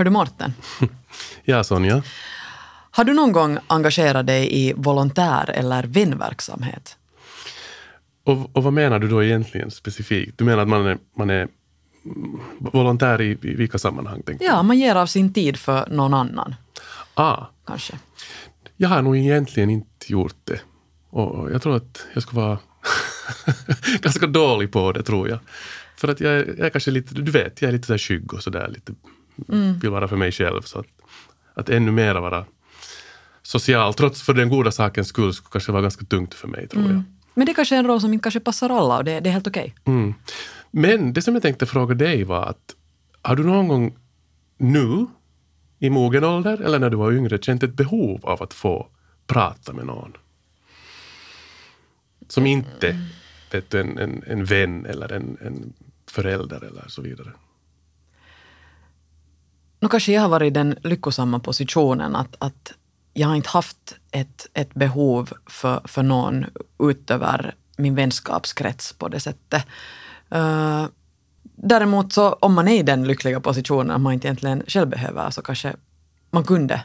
Hör du Mårten? Ja, Sonja. Har du någon gång engagerat dig i volontär eller vänverksamhet? Och, och vad menar du då egentligen specifikt? Du menar att man är, man är volontär i, i vilka sammanhang? Ja, man ger av sin tid för någon annan, Ah, kanske. jag har nog egentligen inte gjort det. Och jag tror att jag skulle vara ganska dålig på det, tror jag. För att jag, är- jag är kanske lite, du vet, jag är lite så skygg och sådär. Lite, Vill vara för mig själv. Så att, att ännu mer vara social, trots för den goda sakens skull, skulle kanske vara ganska tungt för mig, tror jag. Men det är kanske är en roll som inte kanske passar alla och det, det är helt okej. Mm. Men det som jag tänkte fråga dig var att har du någon gång nu i mogen ålder eller när du var yngre känt ett behov av att få prata med någon? Som inte vet du, en, en, en vän eller en, en förälder eller så vidare. Nu kanske jag har varit i den lyckosamma positionen att, att jag har inte haft ett, ett behov för, för någon utöver min vänskapskrets på det sättet. Uh, däremot så om man är i den lyckliga positionen att man inte egentligen själv behöver så kanske man kunde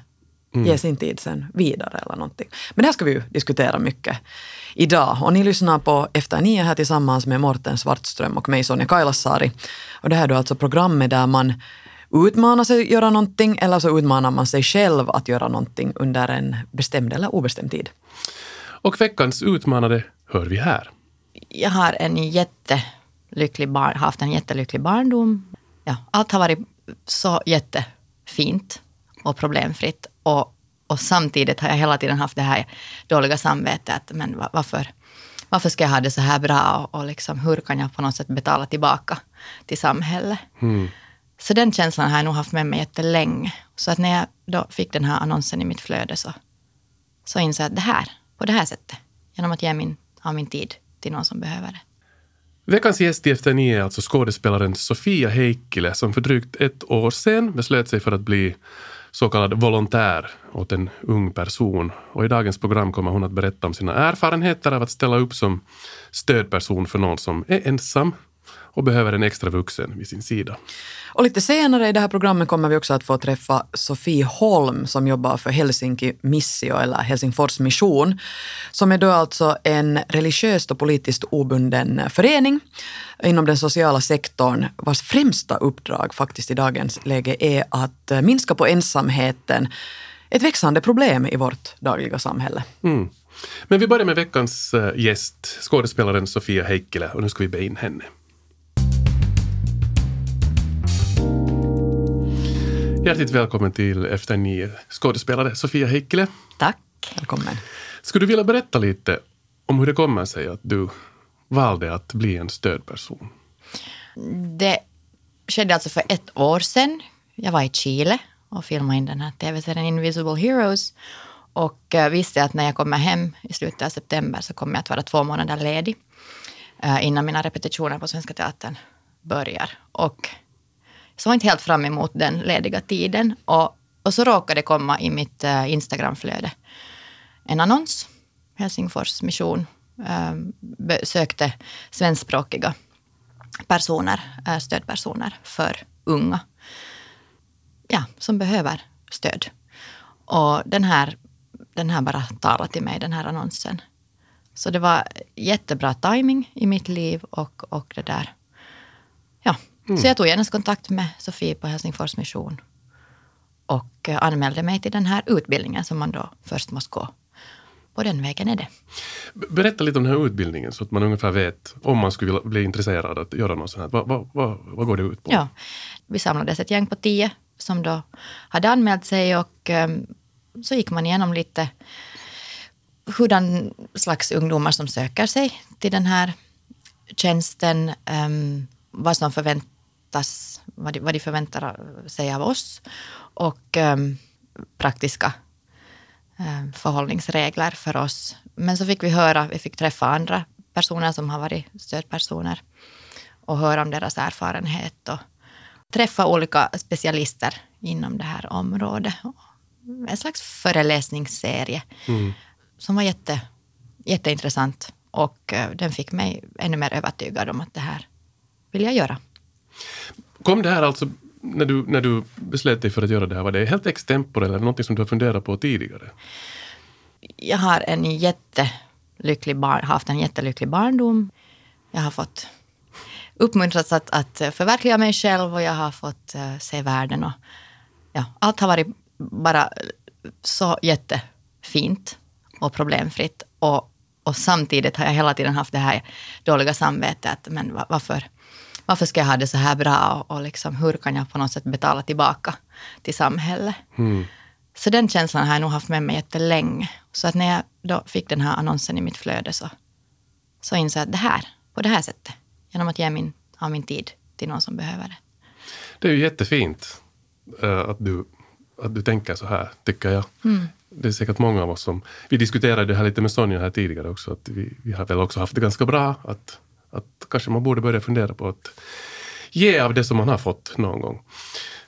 ge sin tid sen vidare eller någonting. Men det här ska vi ju diskutera mycket idag. Och ni lyssnar på Efter nio här tillsammans med Morten Svartström och mig Sonja Kailasari. Och det här är då alltså programmet där man utmanar sig att göra någonting eller så utmanar man sig själv att göra någonting under en bestämd eller obestämd tid. Och veckans utmanare hör vi här. jag har en jättelycklig barn, haft en jättelycklig barndom. Ja, allt har varit så jättefint och problemfritt. Och, och samtidigt har jag hela tiden haft det här dåliga samvetet. Men va- varför, varför ska jag ha det så här bra? Och, och liksom, hur kan jag på något sätt betala tillbaka till samhället? Så den känslan har jag nog haft med mig jättelänge. Så att när jag då fick den här annonsen i mitt flöde så, så insåg jag att det här, på det här sättet, genom att ge min, av min tid till någon som behöver det. Veckans gäst i Efter nio är alltså skådespelaren Sofia Heikkilä som för drygt ett år sedan beslöt sig för att bli så kallad volontär åt en ung person. Och i dagens program kommer hon att berätta om sina erfarenheter av att ställa upp som stödperson för någon som är ensam och behöver en extra vuxen vid sin sida. Och lite senare i det här programmet kommer vi också att få träffa Sofie Holm som jobbar för Helsinki Missio eller Helsingfors Mission. Som är då alltså en religiöst och politiskt obunden förening inom den sociala sektorn vars främsta uppdrag faktiskt i dagens läge är att minska på ensamheten. Ett växande problem i vårt dagliga samhälle. Mm. Men vi börjar med veckans eh, gäst, skådespelaren Sofia Heikkilä och nu ska vi be in henne. Hjärtligt välkommen till Efter nio skådespelare Sofia Heikkilä. Tack. Välkommen. Skulle du vilja berätta lite om hur det kommer sig att du valde att bli en stödperson? Det skedde alltså för ett år sedan. Jag var i Chile och filmade in den här tv-serien Invisible Heroes. Och eh, visste att när jag kommer hem i slutet av september så kommer jag att vara två månader ledig eh, innan mina repetitioner på Svenska Teatern börjar. Och så var inte helt fram emot den lediga tiden. Och, och så råkade det komma i mitt uh, Instagramflöde en annons. Helsingfors mission uh, sökte svenskspråkiga personer, uh, stödpersoner för unga. Ja, som behöver stöd. Och den här, den här bara talade till mig, den här annonsen. Så det var jättebra timing i mitt liv och, och det där. Ja, så jag tog genast kontakt med Sofie på Helsingfors mission och eh, anmälde mig till den här utbildningen som man då först måste gå. På den vägen är det. Berätta lite om den här utbildningen så att man ungefär vet om man skulle bli intresserad att göra något sånt här. Vad, vad, vad, vad går det ut på? Ja, vi samlades ett gäng på tio som då hade anmält sig och um, så gick man igenom lite hurdan slags ungdomar som söker sig till den här tjänsten, um, vad som förväntas, vad de, vad de förväntar sig av oss och um, praktiska um, förhållningsregler för oss. Men så fick vi höra, vi fick träffa andra personer som har varit stödpersoner och höra om deras erfarenhet och träffa olika specialister inom det här området. En slags föreläsningsserie som var jätte, jätteintressant och eh, den fick mig ännu mer övertygad om att det här vill jag göra. Kom det här alltså när du, när du beslöt dig för att göra det här? Var det helt extempore eller något som du har funderat på tidigare? Jag har en jättelycklig bar, haft en jättelycklig barndom. Jag har fått uppmuntrats att, att förverkliga mig själv och jag har fått uh, se världen. Och, ja, allt har varit bara så jättefint och problemfritt. Och, och samtidigt har jag hela tiden haft det här dåliga samvetet. Men varför, varför ska jag ha det så här bra och, och liksom, hur kan jag på något sätt betala tillbaka till samhället? Mm. Så den känslan har jag nog haft med mig jättelänge. Så att när jag då fick den här annonsen i mitt flöde så, så insåg jag att det här, på det här sättet, genom att ge min, av min tid till någon som behöver det. Det är ju jättefint uh, att, du, att du tänker så här, tycker jag. Mm. Det är säkert många av oss som... Vi diskuterade det här lite med Sonja här tidigare också, att vi, vi har väl också haft det ganska bra. Att, att kanske man borde börja fundera på att ge av det som man har fått någon gång.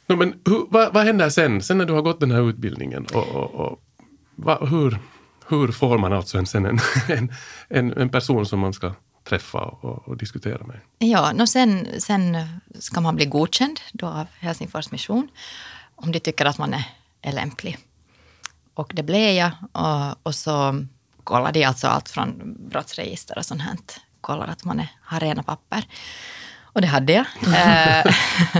No, men hur, vad, vad händer sen, sen när du har gått den här utbildningen? Och, och, och va, hur, hur får man alltså en, sen en, en, en person som man ska träffa och, och diskutera med? Ja, no sen, sen ska man bli godkänd då av Helsingfors mission om de tycker att man är, är lämplig. Och det blev jag och, och så kollade jag alltså allt från brottsregister och sånt här. Kollar att man är, har rena papper. Och det hade jag. Eh,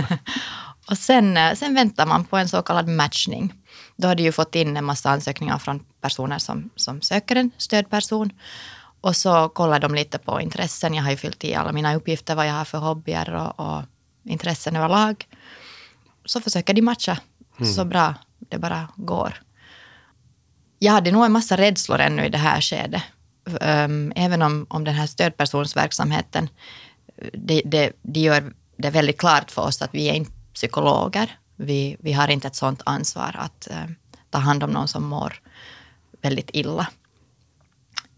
och sen, eh, sen väntar man på en så kallad matchning. Då hade jag fått in en massa ansökningar från personer som, som söker en stödperson. Och så kollar de lite på intressen. Jag har ju fyllt i alla mina uppgifter, vad jag har för hobbyer och, och intressen överlag. Så försöker de matcha mm. så bra det bara går. Jag hade nog en massa rädslor ännu i det här skedet. Um, även om, om den här stödpersonsverksamheten, det, det, det gör det väldigt klart för oss att vi är inte psykologer. Vi, vi har inte ett sådant ansvar att uh, ta hand om någon som mår väldigt illa.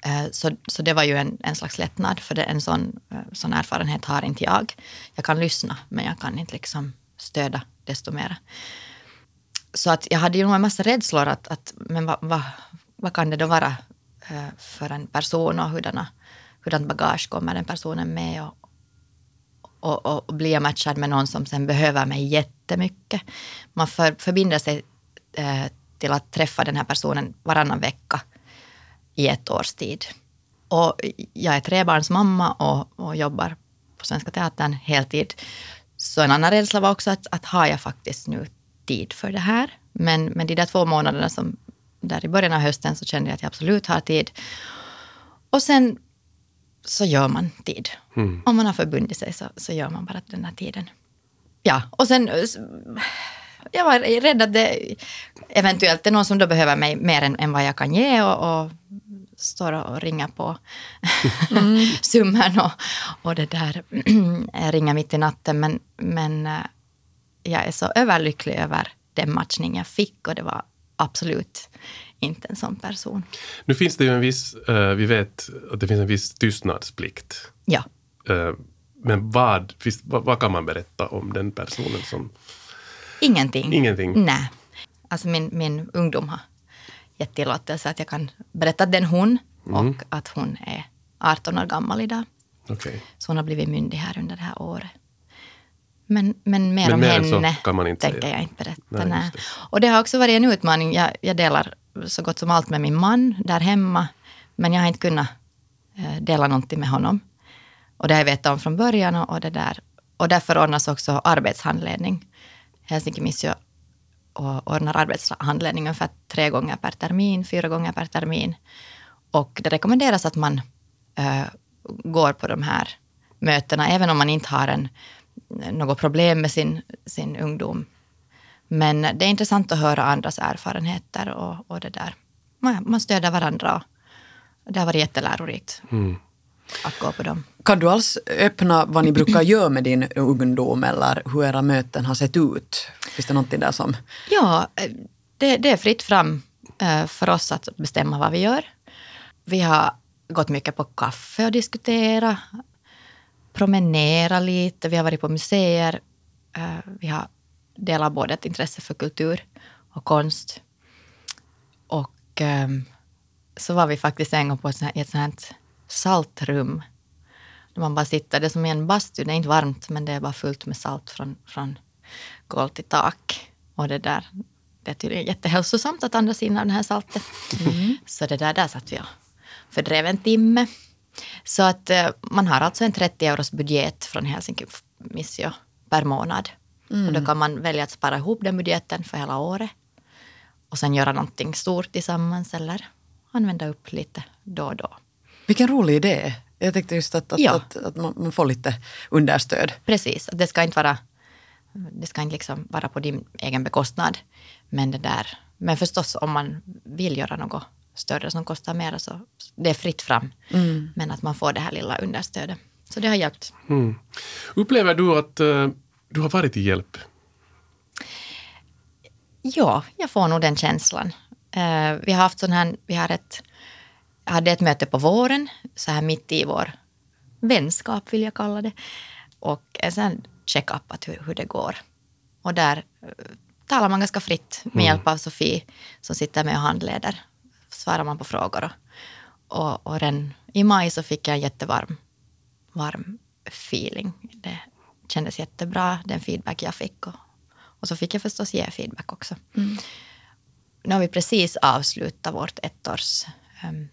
Uh, så, så det var ju en, en slags lättnad, för det, en sån, uh, sån erfarenhet har inte jag. Jag kan lyssna, men jag kan inte liksom stöda desto mer. Så att jag hade ju nog en massa rädslor att, att men vad, vad, vad kan det då vara Eh, för en person och hurdana, hurdant bagage kommer den personen med och, och, och, och blir jag matchad med någon som sen behöver mig jättemycket. Man för, förbinder sig eh, till att träffa den här personen varannan vecka i ett års tid. Och jag är trebarnsmamma och, och jobbar på Svenska Teatern heltid. Så en annan rädsla var också att, att har jag faktiskt nu tid för det här? Men, men de där två månaderna som där i början av hösten så kände jag att jag absolut har tid. Och sen så gör man tid. Mm. Om man har förbundit sig så, så gör man bara den här tiden. Ja, och sen jag var rädd att det eventuellt är någon som då behöver mig mer än, än vad jag kan ge och, och står och ringer på mm. summan och, och det där ringer mitt i natten. Men, men eh, jag är så överlycklig över den matchning jag fick och det var absolut inte en sån person. Nu finns det ju en viss, uh, vi vet att det finns en viss tystnadsplikt. Ja. Uh, men vad, vad, kan man berätta om den personen som... Ingenting. Ingenting? Nej. Alltså min, min ungdom har gett tillåtelse att jag kan berätta att det är hon mm. och att hon är 18 år gammal idag. Okay. Så hon har blivit myndig här under det här året. Men, men mer men om mer henne kan man inte tänker säga. jag inte berätta. Nej, nej. Det. Och det har också varit en utmaning. Jag, jag, delar så gott som allt med min man där hemma. Men jag har inte kunnat eh, dela någonting med honom. Och det har jag vetat om från början. Och, och, det där. och därför ordnas också arbetshandledning. Helsinki Missio ordnar arbetshandledning ungefär tre gånger per termin, fyra gånger per termin. Och det rekommenderas att man äh, går på de här mötena, även om man inte har en något problem med sin, sin ungdom. Men det är intressant att höra andras erfarenheter och, och det där. Man, man stöder varandra. Det har varit jättelärorikt mm. att gå på dem. Kan du alls öppna vad ni brukar göra med din ungdom eller hur era möten har sett ut? Finns det någonting där som... Ja, det, det är fritt fram eh, för oss att bestämma vad vi gör. Vi har gått mycket på kaffe och diskutera promenera lite, vi har varit på museer. Eh, vi har delat både ett intresse för kultur och konst. Och ehm, så var vi faktiskt en gång på ett, ett sånt här saltrum. Där man bara sitter, det är som i en bastu, det är inte varmt men det är bara fullt med salt från, från golv till tak. Och det där, det är tydligen jättehälsosamt att andas in av det här saltet. Så det där, där satt vi och fördrev en timme. Så att eh, man har alltså en 30 euros budget från Helsinki Missio per månad. Och då kan man välja att spara ihop den budgeten för hela året. Och sen göra någonting stort tillsammans eller använda upp lite då och då. Vilken rolig idé. Jag tänkte just att, att, Ja. att, att man, får lite understöd. Precis, det ska inte vara, det ska inte liksom vara på din egen bekostnad. Men det där, men förstås om man vill göra något större som kostar mer så det är fritt fram. Men att man får det här lilla understödet. Så det har hjälpt. Mm. Upplever du att eh, du har varit till hjälp? Ja, jag får nog den känslan. Eh, vi har haft sån här, vi har ett, jag hade ett möte på våren, så här mitt i vår vänskap vill jag kalla det. Och en sån check-up att hur, hur det går. Och där eh, talar man ganska fritt med hjälp av Sofie som sitter med och handleder. Svarar man på frågor. Och, och, redan i maj så fick jag en jättevarm varm feeling. Det kändes jättebra, den feedback jag fick. Och, och så fick jag förstås ge feedback också. Nu har vi precis avslutat vårt ettårs um,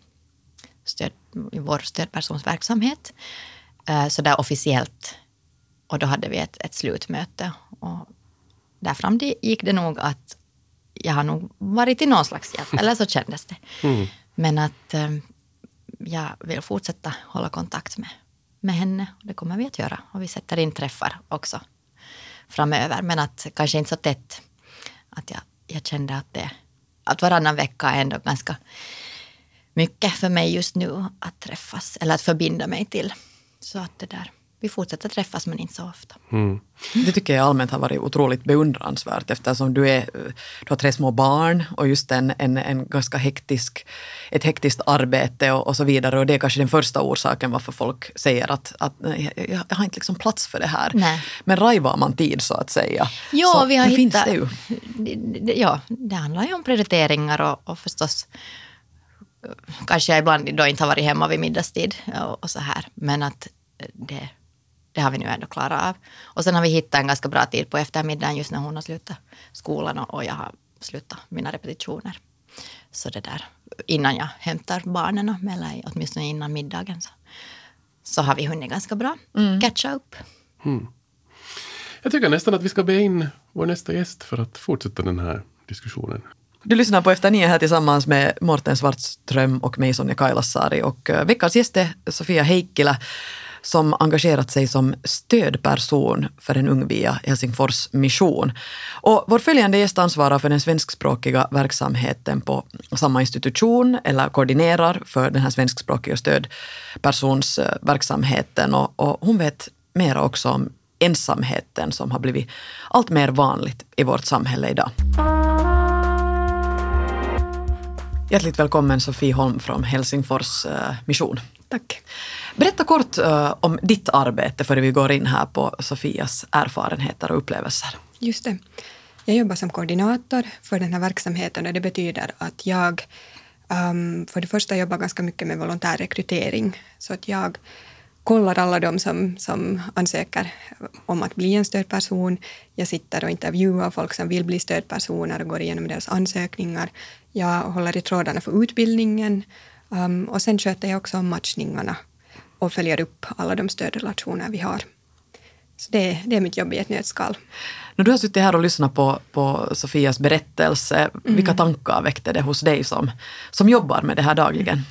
stöd, vår stödpersonsverksamhet. Uh, så där officiellt. Och då hade vi ett, ett slutmöte. Och där fram gick det nog att jag har nog varit till någon slags hjälp, eller så kändes det. Men att um, jag vill fortsätta hålla kontakt med, med henne. Det kommer vi att göra. Och vi sätter in träffar också framöver. Men att kanske inte så tätt. Att jag, jag kände att det att varannan vecka är ändå ganska mycket för mig just nu att träffas eller att förbinda mig till. Så att det där, vi fortsätter träffas men inte så ofta. Mm. Det tycker jag allmänt har varit otroligt beundransvärt eftersom du, är, du har tre små barn och just en, en, en ganska hektisk, ett hektiskt arbete och, och så vidare. Och det är kanske den första orsaken varför folk säger att, att jag, jag har inte liksom plats för det här. Nej. Men rajvar man tid så att säga. Ja, så, vi har hittat... det ju. Ja, det handlar ju om prioriteringar och, och förstås kanske jag ibland då inte har varit hemma vid middagstid och, och så här. Men att det, det har vi nu ändå klarat av. Och sen har vi hittat en ganska bra tid på eftermiddagen just när hon har slutat skolan och, jag har slutat mina repetitioner. Så det där, innan jag hämtar barnen, eller åtminstone innan middagen, så, så har vi hunnit ganska bra catcha upp. Jag tycker nästan att vi ska be in vår nästa gäst för att fortsätta den här diskussionen. Du lyssnar på Efter nio här tillsammans med Morten Svartström och mig Sonja Kailasari. Och eh, veckans gäst är Sofia Heikkilä som engagerat sig som stödperson för en ung via Helsingfors mission. Och vår följande gäst ansvarar för den svenskspråkiga verksamheten på samma institution eller koordinerar för den här svenskspråkiga stödpersonsverksamheten eh, och, och hon vet mera också om ensamheten som har blivit allt mer vanligt i vårt samhälle idag. Hjärtligt välkommen Sofie Holm från Helsingfors eh, mission. Tack. Berätta kort uh, om ditt arbete före vi går in här på Sofias erfarenheter och upplevelser. Just det. Jag jobbar som koordinator för den här verksamheten och det betyder att jag um, för det första jobbar ganska mycket med volontärrekrytering. Så att jag kollar alla de som, som ansöker om att bli en stödperson. Jag sitter och intervjuar folk som vill bli stödpersoner och går igenom deras ansökningar. Jag håller i trådarna för utbildningen um, och sen sköter jag också om matchningarna och följer upp alla de stödrelationer vi har. Så det, det är mitt jobb i ett nötskal. När du har suttit här och lyssnat på, på Sofias berättelse, vilka tankar väckte det hos dig som, som jobbar med det här dagligen?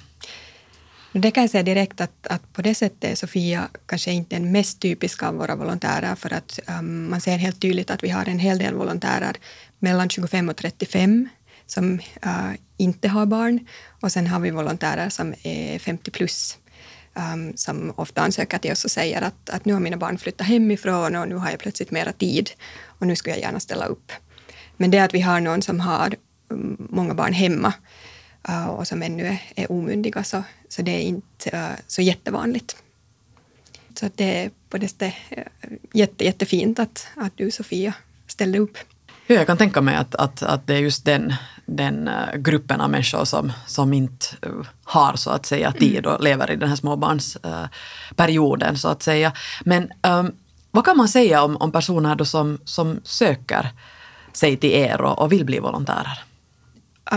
Det kan jag säga direkt att, att på det sättet är Sofia kanske inte den mest typiska av våra volontärer för att um, man ser helt tydligt att vi har en hel del volontärer mellan 25 och 35 som uh, inte har barn och sen har vi volontärer som är 50 plus um, som ofta ansöker till oss och säger att, att nu har mina barn flyttat hemifrån och nu har jag plötsligt mera tid och nu skulle jag gärna ställa upp. Men det att vi har någon som har mm, många barn hemma uh, och som ännu är, är omyndiga så, så det är inte uh, så jättevanligt. Så det är på det sättet uh, jätte, jättefint att, att du Sofia ställde upp. Ja, jag kan tänka mig att, att, att det är just den, den uh, gruppen av människor som, som inte uh, har så att säga tid och lever i den här småbarnsperioden så att säga. Men um, Vad kan man säga om, om personer då som, som söker sig till er och, och vill bli volontärer?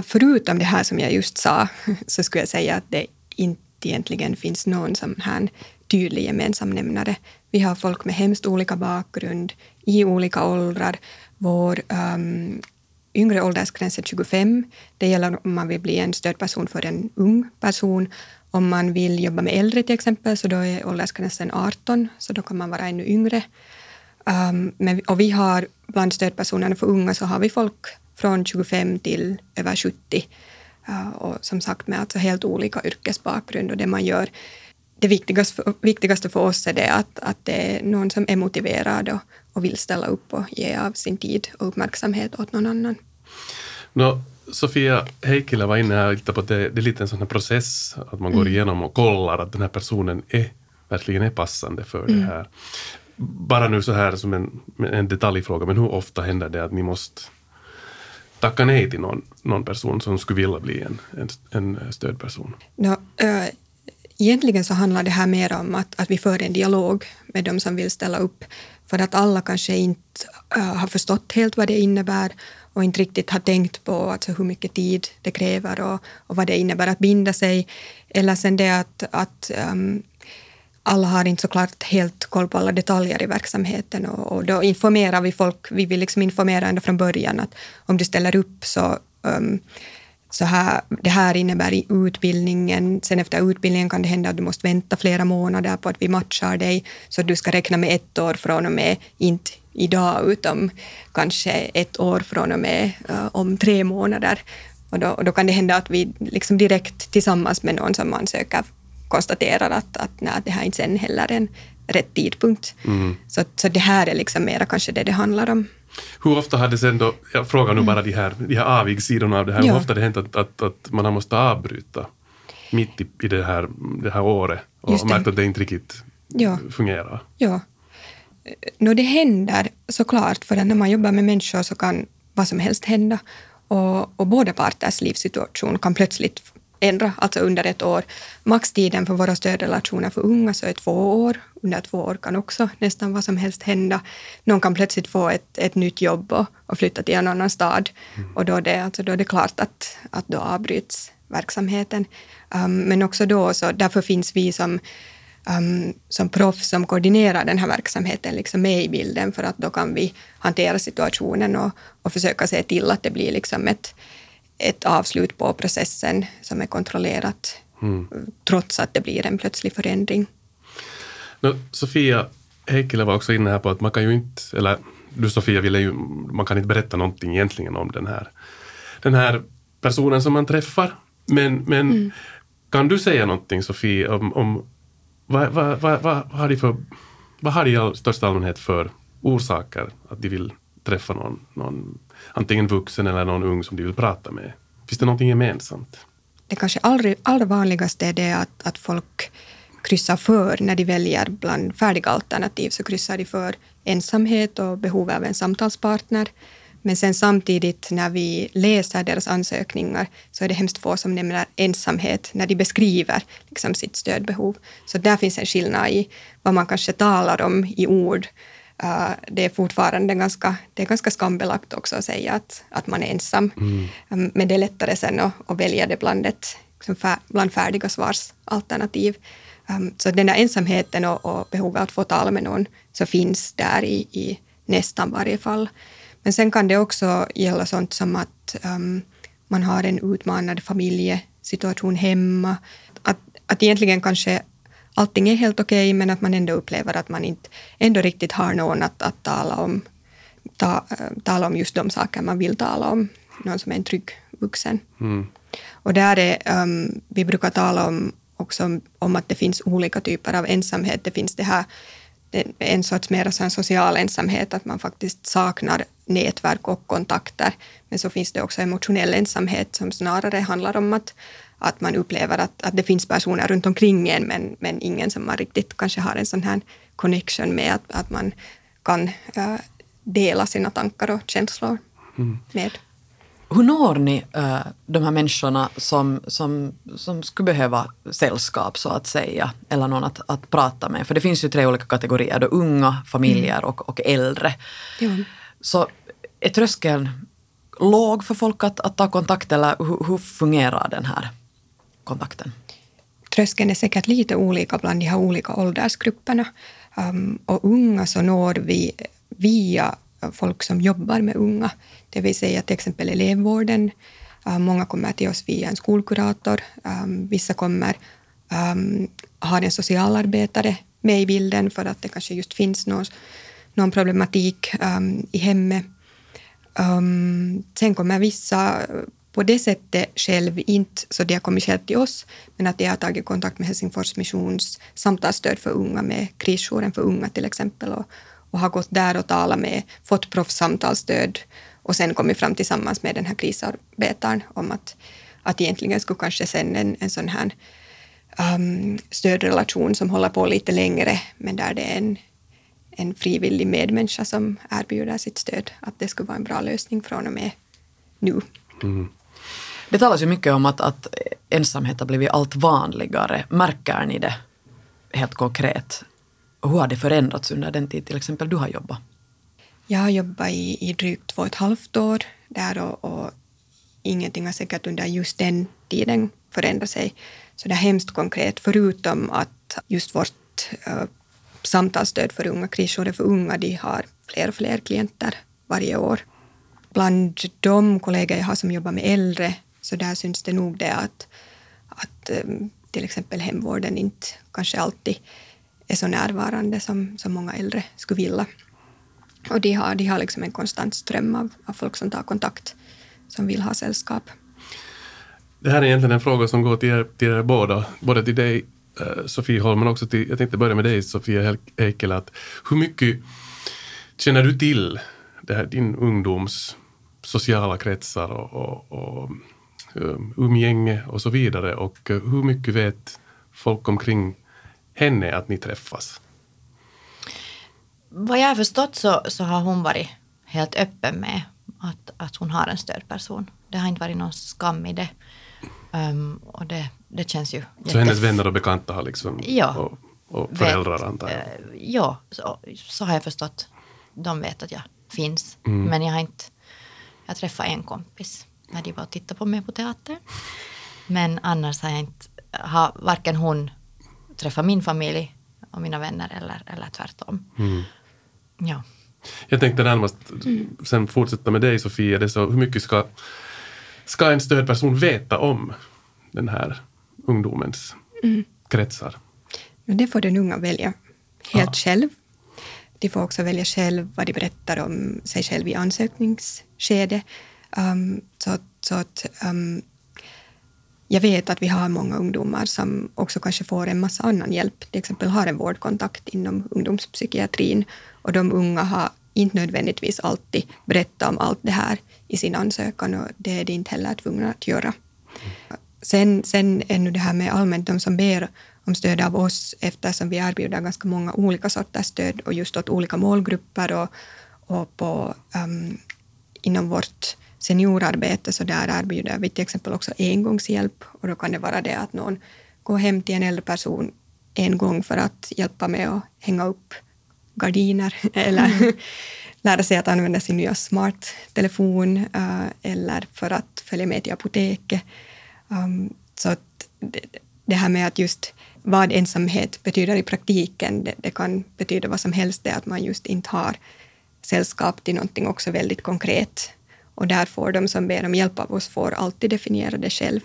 Förutom det här som jag just sa så skulle jag säga att det inte egentligen finns någon sån här tydlig gemensam nämnare. Vi har folk med hemskt olika bakgrund, i olika åldrar. Vår um, yngre åldersgräns är 25. Det gäller om man vill bli en stödperson för en ung person. Om man vill jobba med äldre till exempel, så då är åldersgränsen 18, så då kan man vara ännu yngre. Um, men, och vi har bland stödpersonerna för unga så har vi folk från 25 till över 70. Uh, eh, och som sagt med alltså helt olika yrkesbakgrund och det man gör. Det viktigaste för, viktigaste för oss är det att, att det är någon som är motiverad och, och vill ställa upp och ge av sin tid och uppmärksamhet åt någon annan. No, Sofia Heikkilä var inne här lite på att det, det är lite en sån här process, att man går mm. igenom och kollar att den här personen är, verkligen är passande för mm. det här. Bara nu så här som en, en detaljfråga, men hur ofta händer det att ni måste tacka nej till någon, någon person som skulle vilja bli en, en, en stödperson? No, äh, egentligen så handlar det här mer om att, att vi för en dialog med de som vill ställa upp, för att alla kanske inte uh, har förstått helt vad det innebär och inte riktigt har tänkt på alltså hur mycket tid det kräver och, och vad det innebär att binda sig. Eller sen det att, att um, alla har inte såklart helt koll på alla detaljer i verksamheten och, och då informerar vi folk, vi vill liksom informera ända från början att om du ställer upp så um, så här, det här innebär i utbildningen. Sen efter utbildningen kan det hända att du måste vänta flera månader på att vi matchar dig, så du ska räkna med ett år från och med, inte idag, utan kanske ett år från och med uh, om tre månader. Och då, och då, kan det hända att vi liksom direkt tillsammans med någon som ansöker konstaterar att, att nej, det här inte sen heller är en rätt tidpunkt. Mm. Så, så det här är liksom mera kanske det det handlar om. Hur ofta har det sen då, jag frågar nu bara de här, de här avigsidorna av det här, ja. hur ofta har det hänt att, att, att man har måste avbryta mitt i, i det, här, det här året och märkt att det inte riktigt ja. fungerar? Ja. No, det händer såklart, för när man jobbar med människor så kan vad som helst hända. Och, och båda parters livssituation kan plötsligt ändra, alltså under ett år. Maxtiden för våra stödrelationer för unga så är två år. Under två år kan också nästan vad som helst hända. Någon kan plötsligt få ett, ett nytt jobb och, och flytta till en annan stad. Mm. Och då är, det, alltså då är det klart att, att då avbryts verksamheten. Um, men också då, så därför finns vi som um, som proffs som koordinerar den här verksamheten liksom med i bilden för att då kan vi hantera situationen och, och försöka se till att det blir liksom ett, ett avslut på processen som är kontrollerat mm. trots att det blir en plötslig förändring. No, Sofia Heikkilä var också inne här på att man kan ju inte, eller du Sofia ville ju, man kan inte berätta någonting egentligen om den här, den här personen som man träffar. Men, men mm. kan du säga någonting Sofia om, om vad, vad, vad, vad, har de för, vad har de i största allmänhet för orsaker att de vill träffa någon, någon antingen vuxen eller någon ung som de vill prata med? Finns det någonting gemensamt? Det kanske allra, allra vanligaste är det att, att folk kryssar för när de väljer bland färdiga alternativ så kryssar de för ensamhet och behov av en samtalspartner. Men sen samtidigt när vi läser deras ansökningar så är det hemskt få som nämner ensamhet när de beskriver liksom sitt stödbehov. Så där finns en skillnad i vad man kanske talar om i ord Uh, det är fortfarande ganska, det är ganska skambelagt också att säga att, att man är ensam. Mm. Um, men det är lättare sen att, att välja det bland, ett, liksom fär, bland färdiga svarsalternativ. Um, så den där ensamheten och, och behovet att få tala med någon så finns där i, i nästan varje fall. Men sen kan det också gälla sånt som att um, man har en utmanande familjesituation hemma. Att, att egentligen kanske allting är helt okej, okay, men att man ändå upplever att man inte ändå riktigt har någon att, att tala, om, ta, tala om just de saker man vill tala om. Någon som är en trygg vuxen. Mm. Och där är, um, vi brukar tala om också om att det finns olika typer av ensamhet. Det finns det här en sorts mer social ensamhet, att man faktiskt saknar nätverk och kontakter. Men så finns det också emotionell ensamhet som snarare handlar om att, att man upplever att, att det finns personer runt omkring en men, men ingen som man riktigt kanske har en sån här connection med, att, att man kan uh, dela sina tankar och känslor mm. med. hur når ni uh, de här människorna som, som, som skulle behöva sällskap så att säga, eller någon att, att prata med? För det finns ju tre olika kategorier, då, unga, familjer mm. och, och äldre. Ja. Så är tröskeln låg för folk att, att ta kontakt eller hur, hur fungerar den här kontakten? Tröskeln är säkert lite olika bland de här olika åldersgrupperna. Um, och unga så når vi via folk som jobbar med unga, det vill säga till exempel elevvården. Um, många kommer till oss via en skolkurator. Um, vissa kommer um, har en socialarbetare med i bilden för att det kanske just finns någon, någon problematik um, i hemmet. Um, sen kommer vissa på det sättet själv, inte så de har kommit själv till oss, men att de har tagit kontakt med Helsingfors missions samtalsstöd för unga med krisjouren för unga till exempel och, och har gått där och talat med, fått proffssamtalsstöd och sen kommit fram tillsammans med den här krisarbetaren om att, att egentligen skulle kanske sen en, en sån här um, stödrelation som håller på lite längre, men där det är en, en frivillig medmänniska som erbjuder sitt stöd, att det skulle vara en bra lösning från och med nu. Mm. Det talas ju mycket om att, att ensamhet har blivit allt vanligare. Märker ni det helt konkret? Och hur har det förändrats under den tid till exempel du har jobbat? Jag har jobbat i, i drygt två och ett halvt år där och, och ingenting har säkert under just den tiden förändrat sig. Så det är hemskt konkret, förutom att just vårt äh, samtalsstöd för unga, krisjourer för unga, de har fler och fler klienter varje år. Bland de kollegor jag har som jobbar med äldre, så där syns det nog det att, att ehm, till exempel hemvården inte kanske alltid är så närvarande som, som många äldre skulle vilja. Och de har, de har liksom en konstant ström av, av folk som tar kontakt, som vill ha sällskap. Det här är egentligen en fråga som går till er, till er båda, både till dig eh, Sofie Holm, men också till, jag tänkte börja med dig Sofia Heikkilä, att hur mycket känner du till det här, din ungdoms sociala kretsar och, och, och umgänge och så vidare och uh, hur mycket vet folk omkring henne att ni träffas? Vad jag har förstått så, så har hon varit helt öppen med att, att hon har en stödperson. Det har inte varit någon skam i det. Um, och det, det känns ju Så hennes vänner och bekanta har liksom, ja, och, och föräldrar vet, antar jag? Uh, ja, så, så, har jag förstått. De vet att jag finns. Mm. Men jag har inte... Jag träffade en kompis när de var och tittade på mig på teater. Men annars har jag inte... Har varken hon träffat min familj och mina vänner eller, eller tvärtom. Mm. Ja. Jag tänkte närmast sen fortsätta med dig Sofia, det så, hur mycket ska, ska en stödperson veta om den här ungdomens mm. kretsar? Det får den unga välja helt ja. själv. De får också välja själv vad de berättar om sig själv i ansökningsskede. Um, så, så att um, jag vet att vi har många ungdomar som också kanske får en massa annan hjälp, till exempel har en vårdkontakt inom ungdomspsykiatrin och de unga har inte nödvändigtvis alltid berättat om allt det här i sin ansökan och det är de inte heller tvungna att göra. Sen, sen är nu det här med allmänt de som ber om stöd av oss eftersom vi erbjuder ganska många olika sorters stöd och just åt olika målgrupper och, och på, um, inom vårt seniorarbete så där erbjuder vi till exempel också engångshjälp och då kan det vara det att någon går hem till en äldre person en gång för att hjälpa med att hänga upp gardiner eller mm. lära sig att använda sin nya smarttelefon uh, eller för att följa med till apoteket. Um, så det, här med att just vad ensamhet betyder i praktiken, det, det, kan betyda vad som helst, det att man just inte har sällskap till någonting också väldigt konkret och där får de som ber om hjälp av oss får alltid definiera det själv,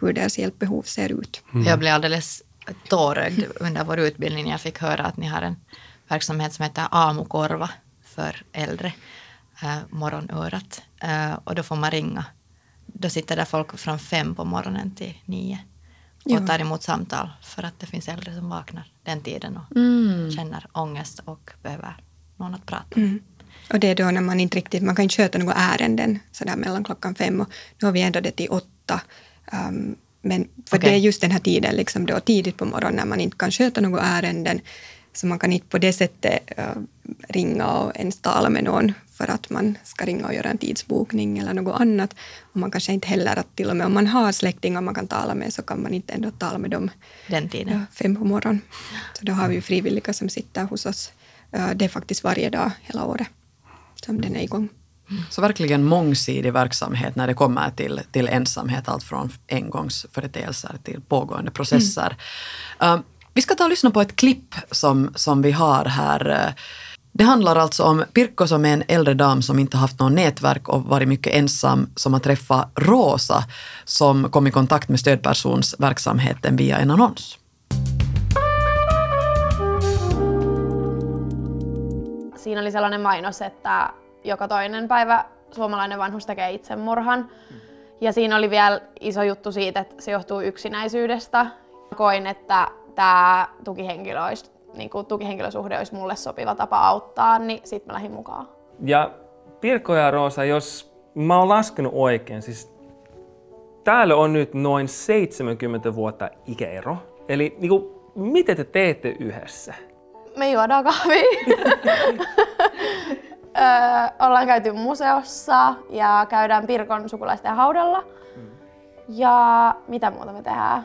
hur deras hjälpbehov ser ut. Mm. Jag blev alldeles tårögd under vår utbildning när jag fick höra att ni har en verksamhet som heter AMU-korva för äldre, äh, Morgonörat. Äh, och då får man ringa. Då sitter där folk från fem på morgonen till nio och tar emot samtal för att det finns äldre som vaknar den tiden och mm. känner ångest och behöver någon att prata med. Mm. Och det är då när man inte riktigt, man kan inte sköta några ärenden sådär mellan klockan fem och nu har vi ändrat det till åtta. Um, men för okay. det är just den här tiden, liksom då tidigt på morgonen när man inte kan sköta några ärenden. Så man kan inte på det sättet uh, ringa och ens tala med någon för att man ska ringa och göra en tidsbokning eller något annat. Och man kanske inte heller att till och med om man har släktingar man kan tala med så kan man inte ändå tala med dem Den tiden. ja, fem på morgonen. Så då har vi frivilliga som sitter hos oss. Uh, det är faktiskt varje dag hela året som den är igång. Så verkligen mångsidig verksamhet när det kommer till, till ensamhet, allt från engångsföreteelser till pågående processer. Mm. Uh, vi ska ta och lyssna på ett klipp som, som vi har här. Det handlar alltså om Pirkko som är en äldre dam som inte haft något nätverk och varit mycket ensam, som har träffat Rosa som kom i kontakt med stödpersonsverksamheten via en annons. Siinä oli sellainen mainos, että joka toinen päivä suomalainen vanhus tekee itsemurhan. Ja siinä oli vielä iso juttu siitä, että se johtuu yksinäisyydestä. Koin, että tämä tukihenkilö olisi, niin kuin tukihenkilösuhde olisi mulle sopiva tapa auttaa, niin sitten mä lähdin mukaan. Ja Pirkko ja Roosa, jos mä oon laskenut oikein, siis täällä on nyt noin 70 vuotta ikäero. Eli niin kuin, mitä te teette yhdessä? Me juodaan kahvia. öö, ollaan käyty museossa ja käydään Pirkon sukulaisten haudalla. Ja mitä muuta me tehdään?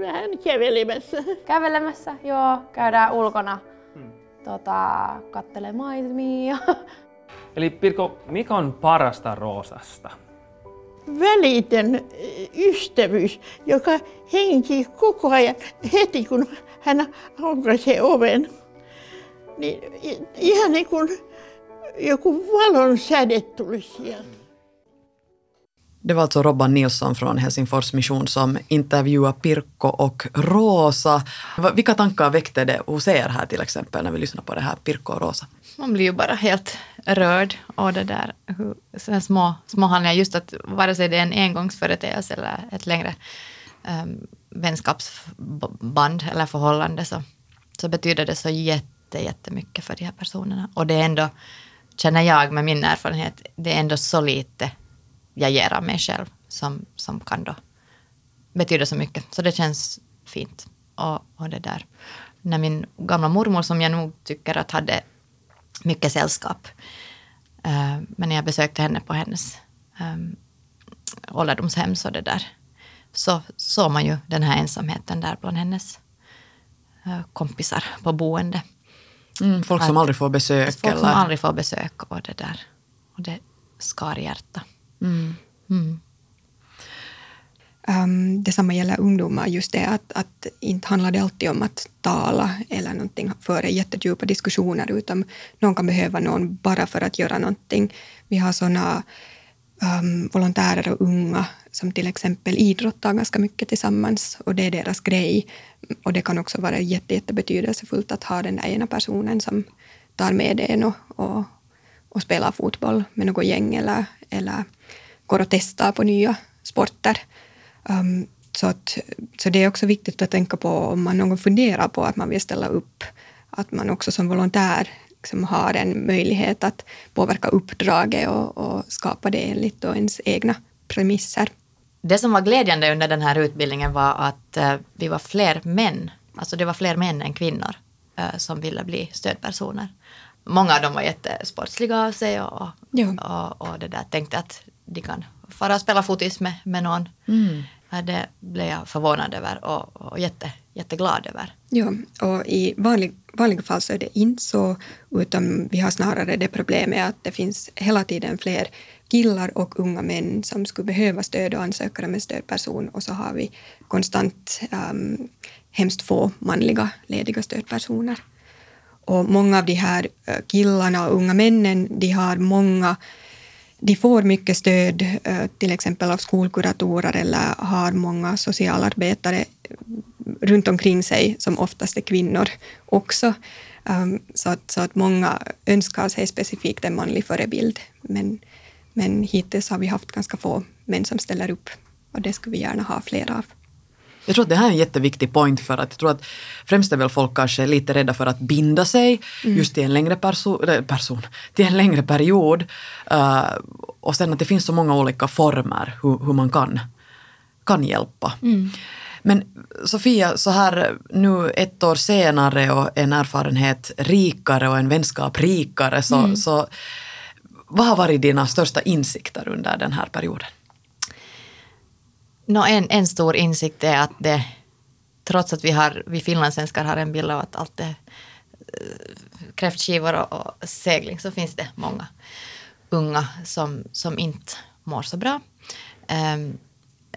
Vähän kävelemässä. Kävelemässä, joo. Käydään ulkona tota, kattelee maisemia. Eli Pirkko, mikä on parasta Roosasta? Välitön ystävyys, joka henkii koko ajan heti kun hän aukaisee oven. Niin ihan niin kuin joku valon säde tuli sieltä. Det var alltså Robban Nilsson från Helsingfors mission som intervjuade Pirkko och Rosa. Vilka tankar väckte det hos er här till exempel när vi lyssnade på det här Pirkko och Rosa? Man blir ju bara helt rörd av det där, hur, sådana små, små handlingar, just att vare sig det är en engångsföreteelse eller ett längre um, vänskapsband eller förhållande så, så betyder det så jätte, jättemycket för de här personerna. Och det är ändå, känner jag med min erfarenhet, det är ändå så lite jag ger av mig själv som, som kan då betyda så mycket. Så det känns fint. Och, och det där. När min gamla mormor, som jag nog tycker att hade mycket sällskap, uh, men när jag besökte henne på hennes um, ålderdomshem så det där, så såg man ju den här ensamheten där bland hennes eh, kompisar på boende. Mm, folk som aldrig får besök. Folk som eller? aldrig får besök och det där. Och det skar i hjärtat. Mm. Mm. Um, detsamma gäller ungdomar, just det att, att inte handlar det alltid om att tala eller någonting före jättedjupa diskussioner, utan någon kan behöva någon bara för att göra någonting. Vi har sådana um, volontärer och unga som till exempel idrottar ganska mycket tillsammans och det är deras grej. Och det kan också vara jätte, jättebetydelsefullt att ha den där ena personen som tar med en och, och, och spelar fotboll med något gäng eller, eller går och testar på nya sporter. Um, så, att, så det är också viktigt att tänka på om man någon funderar på att man vill ställa upp, att man också som volontär liksom har en möjlighet att påverka uppdraget och, och skapa det enligt ens egna premisser. Det som var glädjande under den här utbildningen var att eh, vi var fler män, alltså det var fler män än kvinnor eh, som ville bli stödpersoner. Många av dem var jättesportsliga av sig och, och, Ja. och, och det där tänkte att de kan fara och spela fotis med, med någon. Mm. Det blev jag förvånad över och, och jätte, jätteglad över. Ja, och i vanlig, vanliga fall så är det inte så, utan vi har snarare det problemet att det finns hela tiden fler killar och unga män som skulle behöva stöd och ansöka om en stödperson och så har vi konstant um, hemskt få manliga lediga stödpersoner. Och många av de här eh, killarna och unga männen, de har många de får mycket stöd eh, till exempel av skolkuratorer eller har många socialarbetare mm, runt omkring sig som oftast är kvinnor också. Ehm, så att, så att många önskar sig specifikt en manlig förebild. Men, men hittills har vi haft ganska få män som ställer upp och det skulle vi gärna ha fler av. Jag tror att det här är en jätteviktig point för att jag tror att främst är väl folk kanske lite rädda för att binda sig just till en längre perso person, till en längre period. Uh, och sen att det finns så många olika former hur, hur man kan, kan hjälpa. Men Sofia, så här nu ett år senare och en erfarenhet rikare och en vänskap rikare, så, mm. så vad har varit dina största insikter under den här perioden? No, en, en stor insikt är att det, trots att vi, har, vi finlandssvenskar har en bild av att allt är eh, kräftskivor och, och segling, så finns det många unga som, som inte mår så bra. Um,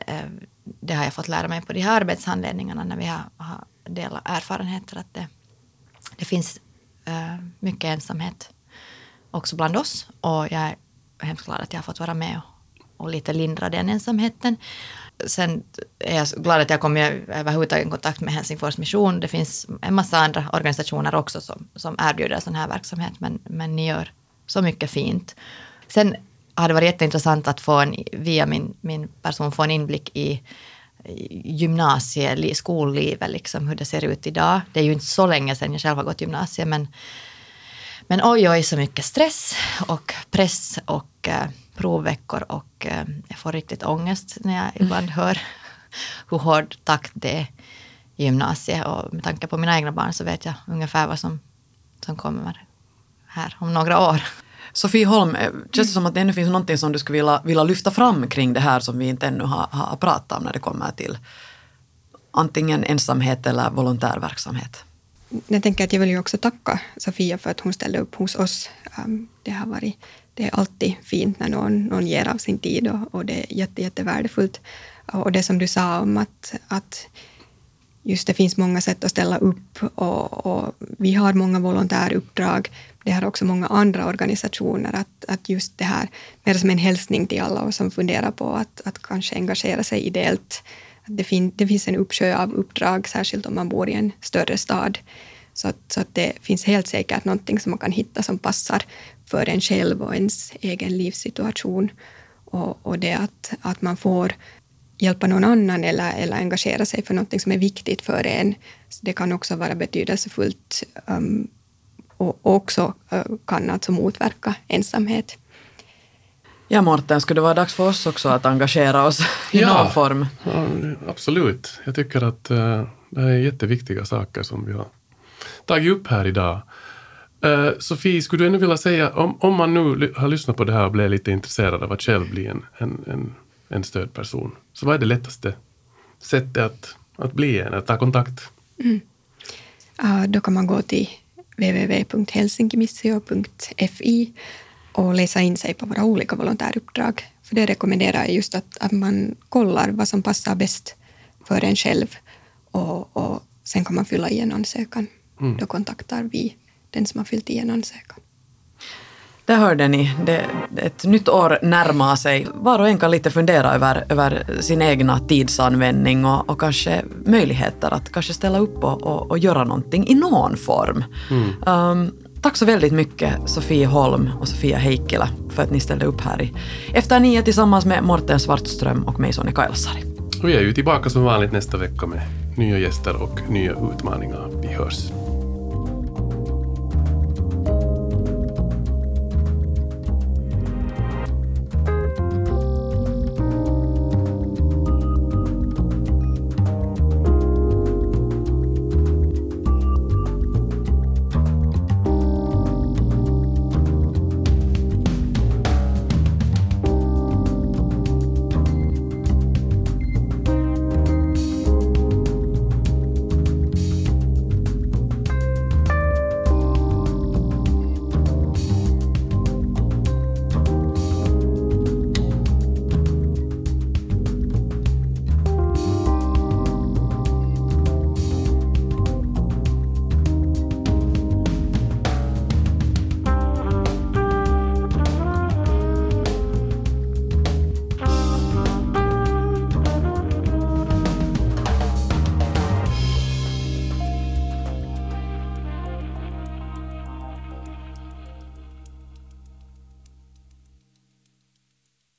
um, det har jag fått lära mig på de här arbetshandledningarna när vi har, har delat erfarenheter att det, det finns uh, mycket ensamhet också bland oss och jag är hemskt glad att jag har fått vara med och, och lite lindra den ensamheten. Sen är jag glad att jag kom överhuvudtaget i kontakt med Helsingfors mission. Det finns en massa andra organisationer också som, som erbjuder sån här verksamhet, men, men ni gör så mycket fint. Sen har det varit jätteintressant att få en, via min, min person få en inblick i gymnasie, skollivet, liksom, hur det ser ut idag. Det är ju inte så länge sedan jag själv har gått gymnasiet, men, men oj, oj, så mycket stress och press och eh, provveckor och eh, jag får riktigt ångest när jag ibland hör hur hård takt det är i gymnasiet. Och med tanke på mina egna barn så vet jag ungefär vad som, som kommer här om några år. Sofie Holm, eh, känns det som att det ännu finns någonting som du skulle vilja, vilja lyfta fram kring det här som vi inte ännu har, har pratat om när det kommer till antingen ensamhet eller volontärverksamhet? Jag tänker att jag vill ju också tacka Sofia för att hon ställde upp hos oss. Ehm, det har varit det är alltid fint när någon, någon ger av sin tid och, och det är jätte, jättevärdefullt. Och det som du sa om att, att just det finns många sätt att ställa upp och, och, vi har många volontäruppdrag. Det har också många andra organisationer. Att, att just det här, mer som en hälsning till alla oss som funderar på att, att kanske engagera sig ideellt. Det, fin, det finns en uppsjö av uppdrag, särskilt om man bor i en större stad. Så att, så att det finns helt säkert någonting som man kan hitta som passar för en själv och ens egen livssituation. Och, och det att, att man får hjälpa någon annan eller, eller engagera sig för någonting som är viktigt för en. Så det kan också vara betydelsefullt um, och också uh, kan alltså motverka ensamhet. Ja, Morten, skulle det vara dags för oss också att engagera oss i ja, någon form? Ja, absolut. Jag tycker att uh, det är jätteviktiga saker som vi har tagit upp här idag. Uh, Sofie, skulle du ännu vilja säga, om, om man nu har lyssnat på det här och blev lite intresserad av att själv bli en, en, en, en stödperson, så vad är det lättaste sättet att, att bli en, att ta kontakt? Mm. Uh, då kan man gå till www.helsinkimissio.fi och läsa in sig på våra olika volontäruppdrag. För det rekommenderar jag just att, att man kollar vad som passar bäst för en själv och, och sen kan man fylla i en ansökan. Mm. Då kontaktar vi den som har fyllt i en ansökan. Där hörde ni, det, ett nytt år närmar sig. Var och en kan lite fundera över, över sin egna tidsanvändning och, och kanske möjligheter att kanske ställa upp och, och, och göra någonting i någon form. Mm. Um, tack så väldigt mycket Sofie Holm och Sofia Heikkilä för att ni ställde upp här i Efter nio tillsammans med Morten Svartström och mig Sonja Kailasari. Vi är ju tillbaka som vanligt nästa vecka med nya gäster och nya utmaningar. Vi hörs.